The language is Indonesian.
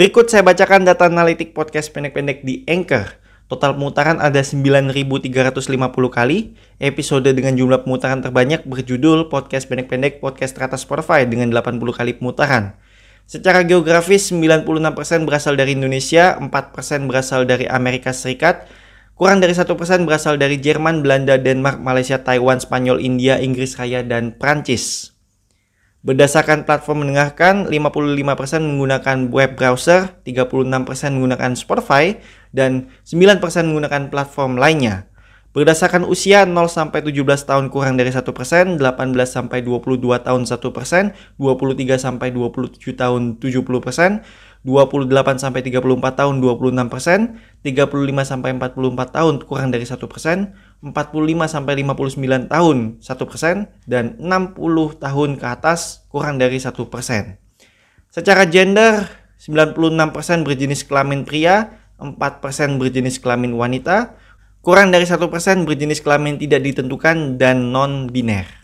Berikut saya bacakan data analitik podcast pendek-pendek di Anchor. Total pemutaran ada 9.350 kali. Episode dengan jumlah pemutaran terbanyak berjudul Podcast Pendek-Pendek Podcast teratas Spotify dengan 80 kali pemutaran. Secara geografis, 96% berasal dari Indonesia, 4% berasal dari Amerika Serikat, kurang dari 1% berasal dari Jerman, Belanda, Denmark, Malaysia, Taiwan, Spanyol, India, Inggris Raya, dan Prancis. Berdasarkan platform mendengarkan, 55% menggunakan web browser, 36% menggunakan Spotify, dan 9% menggunakan platform lainnya. Berdasarkan usia 0 sampai 17 tahun kurang dari 1%, 18 sampai 22 tahun 1%, 23 sampai 27 tahun 70%, 28 sampai 34 tahun 26 persen, 35 sampai 44 tahun kurang dari 1 persen, 45 sampai 59 tahun 1 persen, dan 60 tahun ke atas kurang dari 1 persen. Secara gender, 96 persen berjenis kelamin pria, 4 persen berjenis kelamin wanita, kurang dari 1 persen berjenis kelamin tidak ditentukan dan non-biner.